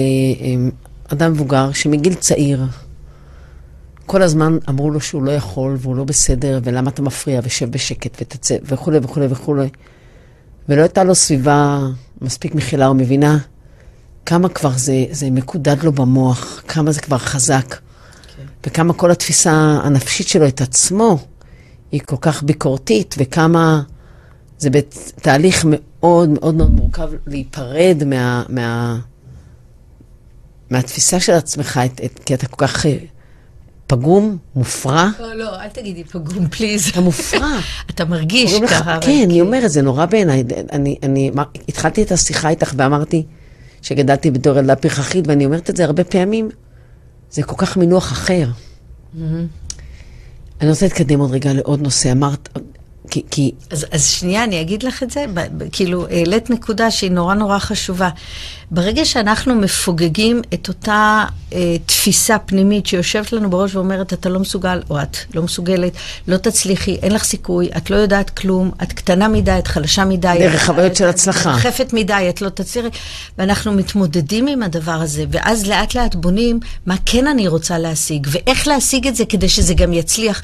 אדם מבוגר שמגיל צעיר, כל הזמן אמרו לו שהוא לא יכול והוא לא בסדר, ולמה אתה מפריע, ושב בשקט ותצא, וכולי וכולי וכולי. ולא הייתה לו סביבה מספיק מכילה או מבינה כמה כבר זה, זה מקודד לו במוח, כמה זה כבר חזק. וכמה כל התפיסה הנפשית שלו את עצמו היא כל כך ביקורתית, וכמה זה בתהליך מאוד מאוד מאוד מורכב להיפרד מה, מה, מהתפיסה של עצמך, את, את, כי אתה כל כך אה, פגום, מופרע. לא, לא, אל תגידי פגום, פליז. אתה מופרע. אתה מרגיש ככה. כן, אני. אומרת, זה נורא בעיניי. אני, אני התחלתי את השיחה איתך ואמרתי שגדלתי בתור ילדה פרחחית, ואני אומרת את זה הרבה פעמים, זה כל כך מינוח אחר. אני רוצה להתקדם עוד רגע לעוד נושא. אמרת, כי... כי... אז, אז שנייה, אני אגיד לך את זה, ב, ב, כאילו, העלית נקודה שהיא נורא נורא חשובה. ברגע שאנחנו מפוגגים את אותה אה, תפיסה פנימית שיושבת לנו בראש ואומרת, אתה לא מסוגל, או את לא מסוגלת, לא תצליחי, אין לך סיכוי, את לא יודעת כלום, את קטנה מדי, את חלשה מדי. דרך חוויות של הצלחה. את מרחפת מדי, את לא תצליחי, ואנחנו מתמודדים עם הדבר הזה, ואז לאט לאט בונים מה כן אני רוצה להשיג, ואיך להשיג את זה כדי שזה גם יצליח.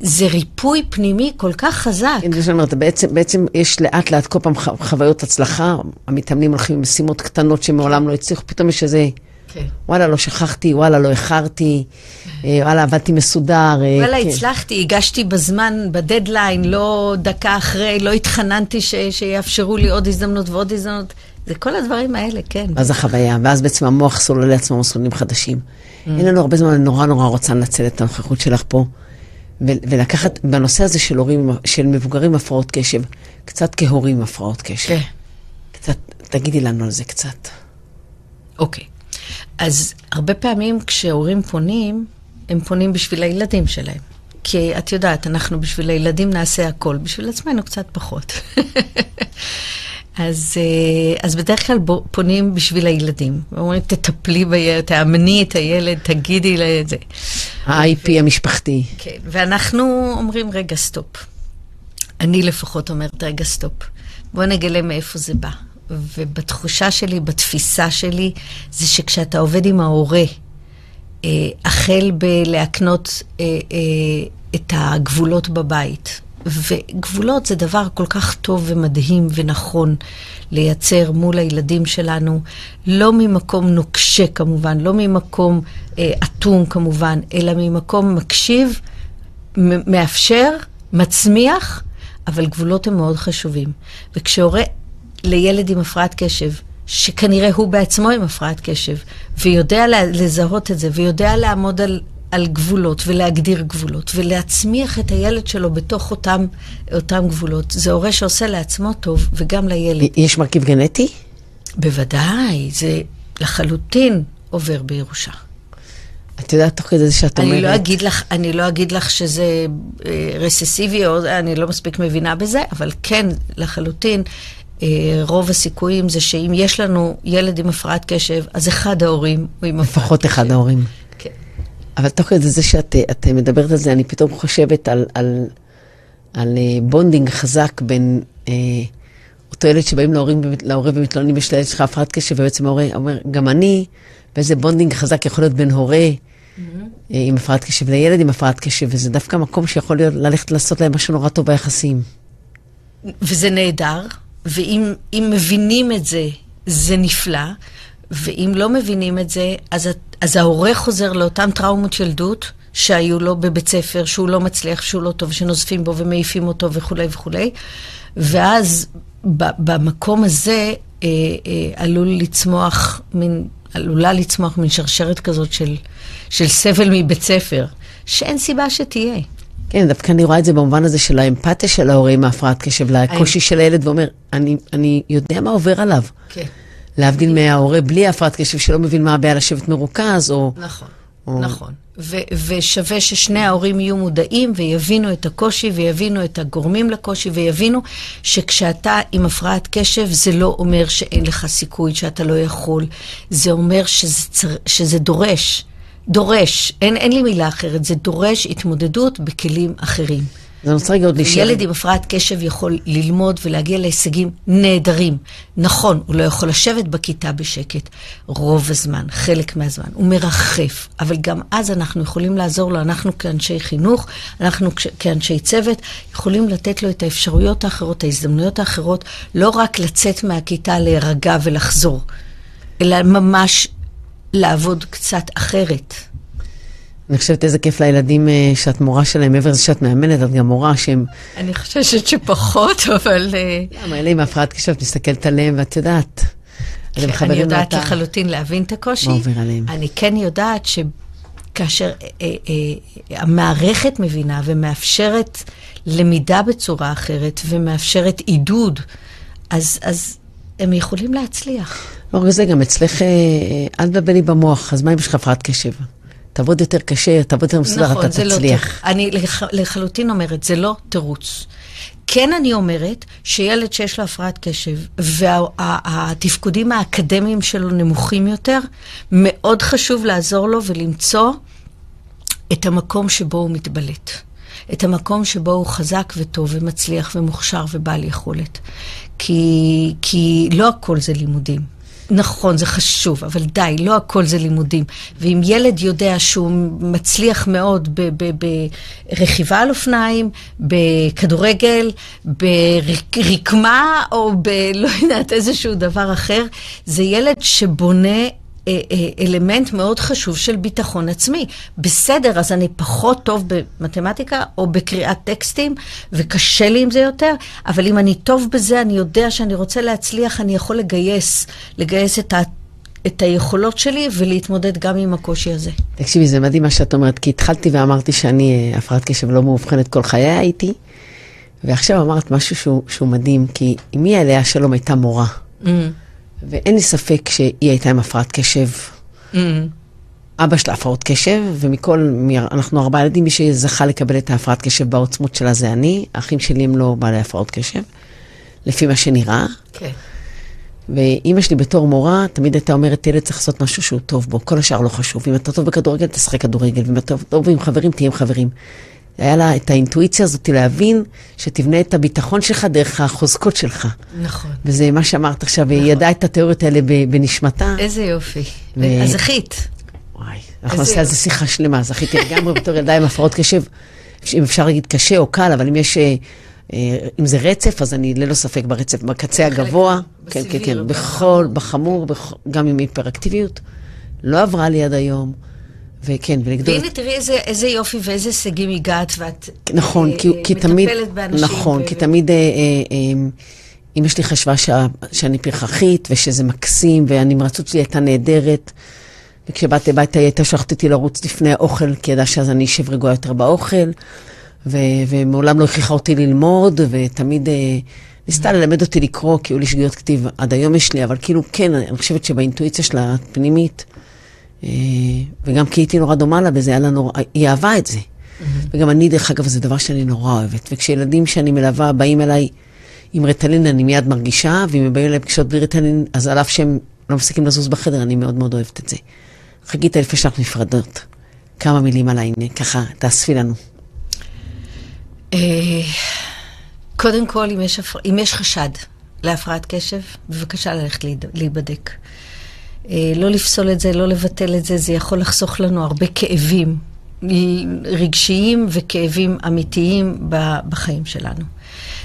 זה ריפוי פנימי כל כך חזק. אני אומרת, בעצם, בעצם יש לאט לאט כל פעם חוויות הצלחה, המתאמנים הולכים עם משימות קטנות שמעולם לא הצליחו, פתאום יש איזה, כן. וואלה, לא שכחתי, וואלה, לא איחרתי, אה, וואלה, עבדתי מסודר. אה, וואלה, כן. הצלחתי, הגשתי בזמן, בדדליין, לא דקה אחרי, לא התחננתי ש, שיאפשרו לי עוד הזדמנות ועוד הזדמנות. זה כל הדברים האלה, כן. ואז החוויה, ואז בעצם המוח סולל לעצמו מסלולים חדשים. Mm. אין לנו הרבה זמן, אני נורא נורא רוצה לנצל את הנוכחות שלך פה. ולקחת בנושא הזה של הורים, של מבוגרים עם הפרעות קשב, קצת כהורים עם הפרעות קשב. כן. קצת, תגידי לנו על זה קצת. אוקיי. אז הרבה פעמים כשהורים פונים, הם פונים בשביל הילדים שלהם. כי את יודעת, אנחנו בשביל הילדים נעשה הכל, בשביל עצמנו קצת פחות. אז, אה, אז בדרך כלל פונים בשביל הילדים. אומרים, תטפלי בילד, תאמני את הילד, תגידי את זה. ה-IP המשפחתי. כן, ואנחנו אומרים, רגע, stop. אני לפחות אומרת, רגע, stop. בוא נגלה מאיפה זה בא. ובתחושה שלי, בתפיסה שלי, זה שכשאתה עובד עם ההורה, אה, החל בלהקנות אה, את הגבולות בבית, וגבולות זה דבר כל כך טוב ומדהים ונכון לייצר מול הילדים שלנו, לא ממקום נוקשה כמובן, לא ממקום אה, אטום כמובן, אלא ממקום מקשיב, מאפשר, מצמיח, אבל גבולות הם מאוד חשובים. וכשהורה לילד עם הפרעת קשב, שכנראה הוא בעצמו עם הפרעת קשב, ויודע לזהות את זה, ויודע לעמוד על על גבולות ולהגדיר גבולות ולהצמיח את הילד שלו בתוך אותם, אותם גבולות. זה הורה שעושה לעצמו טוב וגם לילד. יש מרכיב גנטי? בוודאי, זה לחלוטין עובר בירושה. את יודעת, תוך כדי זה שאת אני אומרת... לא אגיד לך, אני לא אגיד לך שזה אה, רססיבי, או אני לא מספיק מבינה בזה, אבל כן, לחלוטין, אה, רוב הסיכויים זה שאם יש לנו ילד עם הפרעת קשב, אז אחד ההורים הוא עם הפרעת קשב. לפחות אחד ההורים. אבל תוך כדי זה שאת את מדברת על זה, אני פתאום חושבת על, על, על אה, bonding חזק בין אה, אותו ילד שבאים להורים, להורה ומתלוננים, יש לילד שלך הפרעת קשב, ובעצם ההורה אומר, גם אני, ואיזה בונדינג חזק יכול להיות בין הורה mm-hmm. אה, עם הפרעת קשב לילד עם הפרעת קשב, וזה דווקא מקום שיכול להיות ללכת לעשות להם משהו נורא טוב ביחסים. וזה נהדר, ואם מבינים את זה, זה נפלא. ואם לא מבינים את זה, אז, אז ההורה חוזר לאותן טראומות של ילדות שהיו לו בבית ספר, שהוא לא מצליח, שהוא לא טוב, שנוזפים בו ומעיפים אותו וכולי וכולי. ואז במקום הזה אה, אה, עלול לצמוח מין, עלולה לצמוח מין שרשרת כזאת של, של סבל מבית ספר, שאין סיבה שתהיה. כן, דווקא אני רואה את זה במובן הזה של האמפתיה של ההורה עם ההפרעת קשב, לקושי של הילד, ואומר, אני, אני יודע מה עובר עליו. כן. להבדיל מההורה בלי הפרעת קשב שלא מבין מה הבעיה לשבת מרוכז, או... נכון, או... נכון. ו- ושווה ששני ההורים יהיו מודעים ויבינו את הקושי ויבינו את הגורמים לקושי ויבינו שכשאתה עם הפרעת קשב זה לא אומר שאין לך סיכוי, שאתה לא יכול, זה אומר שזה, צר... שזה דורש, דורש, אין, אין לי מילה אחרת, זה דורש התמודדות בכלים אחרים. אז אני רוצה רגע עוד להישאר. ילד עם הפרעת קשב יכול ללמוד ולהגיע להישגים נהדרים. נכון, הוא לא יכול לשבת בכיתה בשקט רוב הזמן, חלק מהזמן. הוא מרחף, אבל גם אז אנחנו יכולים לעזור לו, אנחנו כאנשי חינוך, אנחנו כאנשי צוות, יכולים לתת לו את האפשרויות האחרות, ההזדמנויות האחרות, לא רק לצאת מהכיתה, להירגע ולחזור, אלא ממש לעבוד קצת אחרת. אני חושבת איזה כיף לילדים אה, שאת מורה שלהם, מעבר לזה שאת מאמנת, את גם מורה שהם... אני חוששת שפחות, אבל... אה, למה, אלה עם הפרעת קשב, את מסתכלת עליהם ואת יודעת. אני יודעת לחלוטין להבין את הקושי. מה עובר עליהם? אני כן יודעת שכאשר אה, המערכת מבינה ומאפשרת למידה בצורה אחרת ומאפשרת עידוד, אז, אז הם יכולים להצליח. לא רק זה, גם אצלך, אל תבלבלי במוח, אז מה אם יש לך הפרעת קשב? תעבוד יותר קשה, תעבוד יותר מסודר, נכון, אתה לא תצליח. לא, אני לח, לחלוטין אומרת, זה לא תירוץ. כן אני אומרת שילד שיש לו הפרעת קשב והתפקודים וה, האקדמיים שלו נמוכים יותר, מאוד חשוב לעזור לו ולמצוא את המקום שבו הוא מתבלט. את המקום שבו הוא חזק וטוב ומצליח ומוכשר ובעל יכולת. כי, כי לא הכל זה לימודים. נכון, זה חשוב, אבל די, לא הכל זה לימודים. ואם ילד יודע שהוא מצליח מאוד ברכיבה על אופניים, בכדורגל, ברקמה, או בלא יודעת איזשהו דבר אחר, זה ילד שבונה אלמנט מאוד חשוב של ביטחון עצמי. בסדר, אז אני פחות טוב במתמטיקה או בקריאת טקסטים, וקשה לי עם זה יותר, אבל אם אני טוב בזה, אני יודע שאני רוצה להצליח, אני יכול לגייס, לגייס את ה... את היכולות שלי ולהתמודד גם עם הקושי הזה. תקשיבי, זה מדהים מה שאת אומרת, כי התחלתי ואמרתי שאני אה, הפרעת קשב לא מאובחנת כל חיי הייתי, ועכשיו אמרת משהו שהוא, שהוא מדהים, כי אמי עליה שלום הייתה מורה. Mm. ואין לי ספק שהיא הייתה עם הפרעת קשב. Mm. אבא שלה הפרעות קשב, ומכל, אנחנו ארבעה ילדים, מי שזכה לקבל את ההפרעת קשב בעוצמות שלה זה אני, האחים שלי הם לא בעלי הפרעות קשב, לפי מה שנראה. כן. ואימא שלי בתור מורה, תמיד הייתה אומרת, ילד צריך לעשות משהו שהוא טוב בו, כל השאר לא חשוב. אם אתה טוב בכדורגל, תשחק כדורגל, ואם אתה טוב עם חברים, תהיה עם חברים. היה לה את האינטואיציה הזאת להבין שתבנה את הביטחון שלך דרך החוזקות שלך. נכון. וזה מה שאמרת עכשיו, נכון. היא ידעה את התיאוריות האלה בנשמתה. איזה יופי. ו... אז זכית. וואי, אנחנו נעשה על זה שיחה שלמה, זכיתי לגמרי בתור ילדה עם הפרעות קשב, אם אפשר להגיד קשה או קל, אבל אם יש, אה, אה, אם זה רצף, אז אני ללא ספק ברצף, בקצה הגבוה. כן, כן, כן, בכל, בחמור, גם עם היפראקטיביות. לא עברה לי עד היום. וכן, ולגדול... והנה תראי איזה, איזה יופי ואיזה הישגים הגעת, ואת נכון, אה, כי, כי תמיד, באנשים. נכון, ו... כי תמיד אה, אה, אה, אמא שלי חשבה שה, שאני פרחחית, ושזה מקסים, והנמרצות שלי הייתה נהדרת. וכשבאתי הביתה היא הייתה שולחת אותי לרוץ לפני האוכל, כי ידעה שאז אני אשב רגועה יותר באוכל, ו, ומעולם לא הכריחה אותי ללמוד, ותמיד... אה, ניסתה ללמד אותי לקרוא, כי היו לי שגיאות כתיב, עד היום יש לי, אבל כאילו, כן, אני חושבת שבאינטואיציה שלה, הפנימית, וגם כי הייתי נורא דומה לה וזה היה לה נורא, היא אהבה את זה. Mm-hmm. וגם אני, דרך אגב, זה דבר שאני נורא אוהבת. וכשילדים שאני מלווה באים אליי עם רטלין, אני מיד מרגישה, ואם הם באים אליי פגישות בלי רטלין, אז על אף שהם לא מפסיקים לזוז בחדר, אני מאוד מאוד אוהבת את זה. חגית, לפני שאנחנו נפרדות, כמה מילים על העניין, ככה, תאספי לנו. אה, קודם כל, אם יש חשד להפרעת קשב, בבקשה ללכת להיבדק. אה, לא לפסול את זה, לא לבטל את זה, זה יכול לחסוך לנו הרבה כאבים רגשיים וכאבים אמיתיים בחיים שלנו.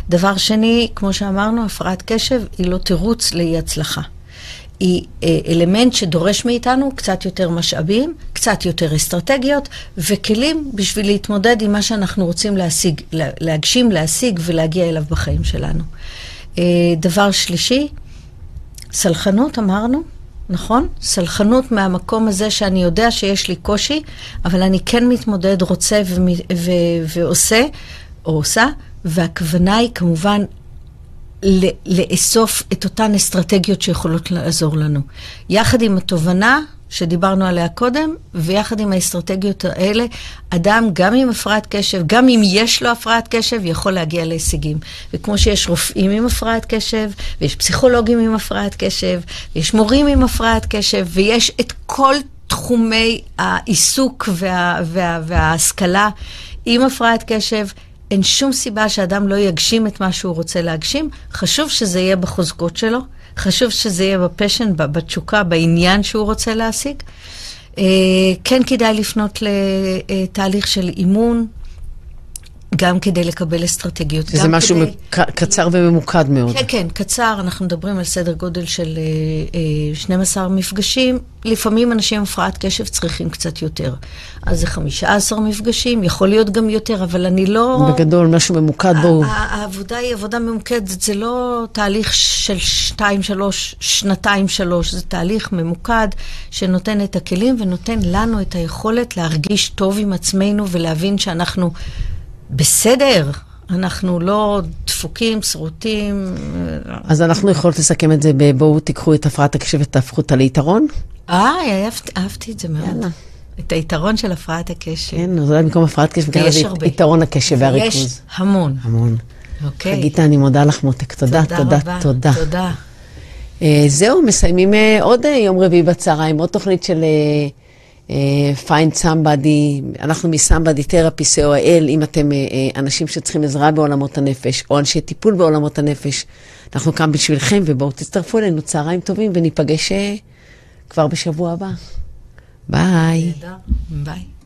דבר שני, כמו שאמרנו, הפרעת קשב היא לא תירוץ לאי הצלחה. היא אה, אלמנט שדורש מאיתנו קצת יותר משאבים, קצת יותר אסטרטגיות וכלים בשביל להתמודד עם מה שאנחנו רוצים להשיג, להגשים, להשיג ולהגיע אליו בחיים שלנו. אה, דבר שלישי, סלחנות אמרנו, נכון? סלחנות מהמקום הזה שאני יודע שיש לי קושי, אבל אני כן מתמודד, רוצה ו- ו- ועושה, או עושה, והכוונה היא כמובן לאסוף את אותן אסטרטגיות שיכולות לעזור לנו. יחד עם התובנה שדיברנו עליה קודם, ויחד עם האסטרטגיות האלה, אדם, גם עם הפרעת קשב, גם אם יש לו הפרעת קשב, יכול להגיע להישגים. וכמו שיש רופאים עם הפרעת קשב, ויש פסיכולוגים עם הפרעת קשב, ויש מורים עם הפרעת קשב, ויש את כל תחומי העיסוק וה, וה, וההשכלה עם הפרעת קשב. אין שום סיבה שאדם לא יגשים את מה שהוא רוצה להגשים. חשוב שזה יהיה בחוזקות שלו. חשוב שזה יהיה בפשן, בתשוקה, בעניין שהוא רוצה להשיג. אה, כן כדאי לפנות לתהליך של אימון, גם כדי לקבל אסטרטגיות. זה משהו כדי... קצר וממוקד מאוד. כן, כן, קצר. אנחנו מדברים על סדר גודל של 12 אה, מפגשים. לפעמים אנשים עם הפרעת קשב צריכים קצת יותר. אז זה 15 מפגשים, יכול להיות גם יותר, אבל אני לא... בגדול, משהו ממוקד בו. העבודה היא עבודה ממוקדת, זה לא תהליך של 2, 3, שנתיים, 3, זה תהליך ממוקד שנותן את הכלים ונותן לנו את היכולת להרגיש טוב עם עצמנו ולהבין שאנחנו... בסדר, אנחנו לא דפוקים, שרוטים. אז אנחנו יכולות לסכם את זה בבואו תיקחו את הפרעת הקשב ותהפכו אותה ליתרון? אה, אהבתי את זה מאוד. יאללה. את היתרון של הפרעת הקשב. כן, אז אולי במקום הפרעת קשב, גם את יתרון הקשב והריכוז. יש המון. המון. אוקיי. חגיתה, אני מודה לך, מותק. תודה, תודה, רבה. תודה. תודה. אה, זהו, מסיימים אה, עוד אה, יום רביעי בצהריים, עוד תוכנית של אה, אה, Find Somebody, אנחנו מ-Somebody Therapy co.il, אם אתם אה, אה, אנשים שצריכים עזרה בעולמות הנפש, או אנשי טיפול בעולמות הנפש, אנחנו כאן בשבילכם, ובואו תצטרפו אלינו, צהריים טובים, וניפגש אה, כבר בשבוע הבא. ביי. ביי.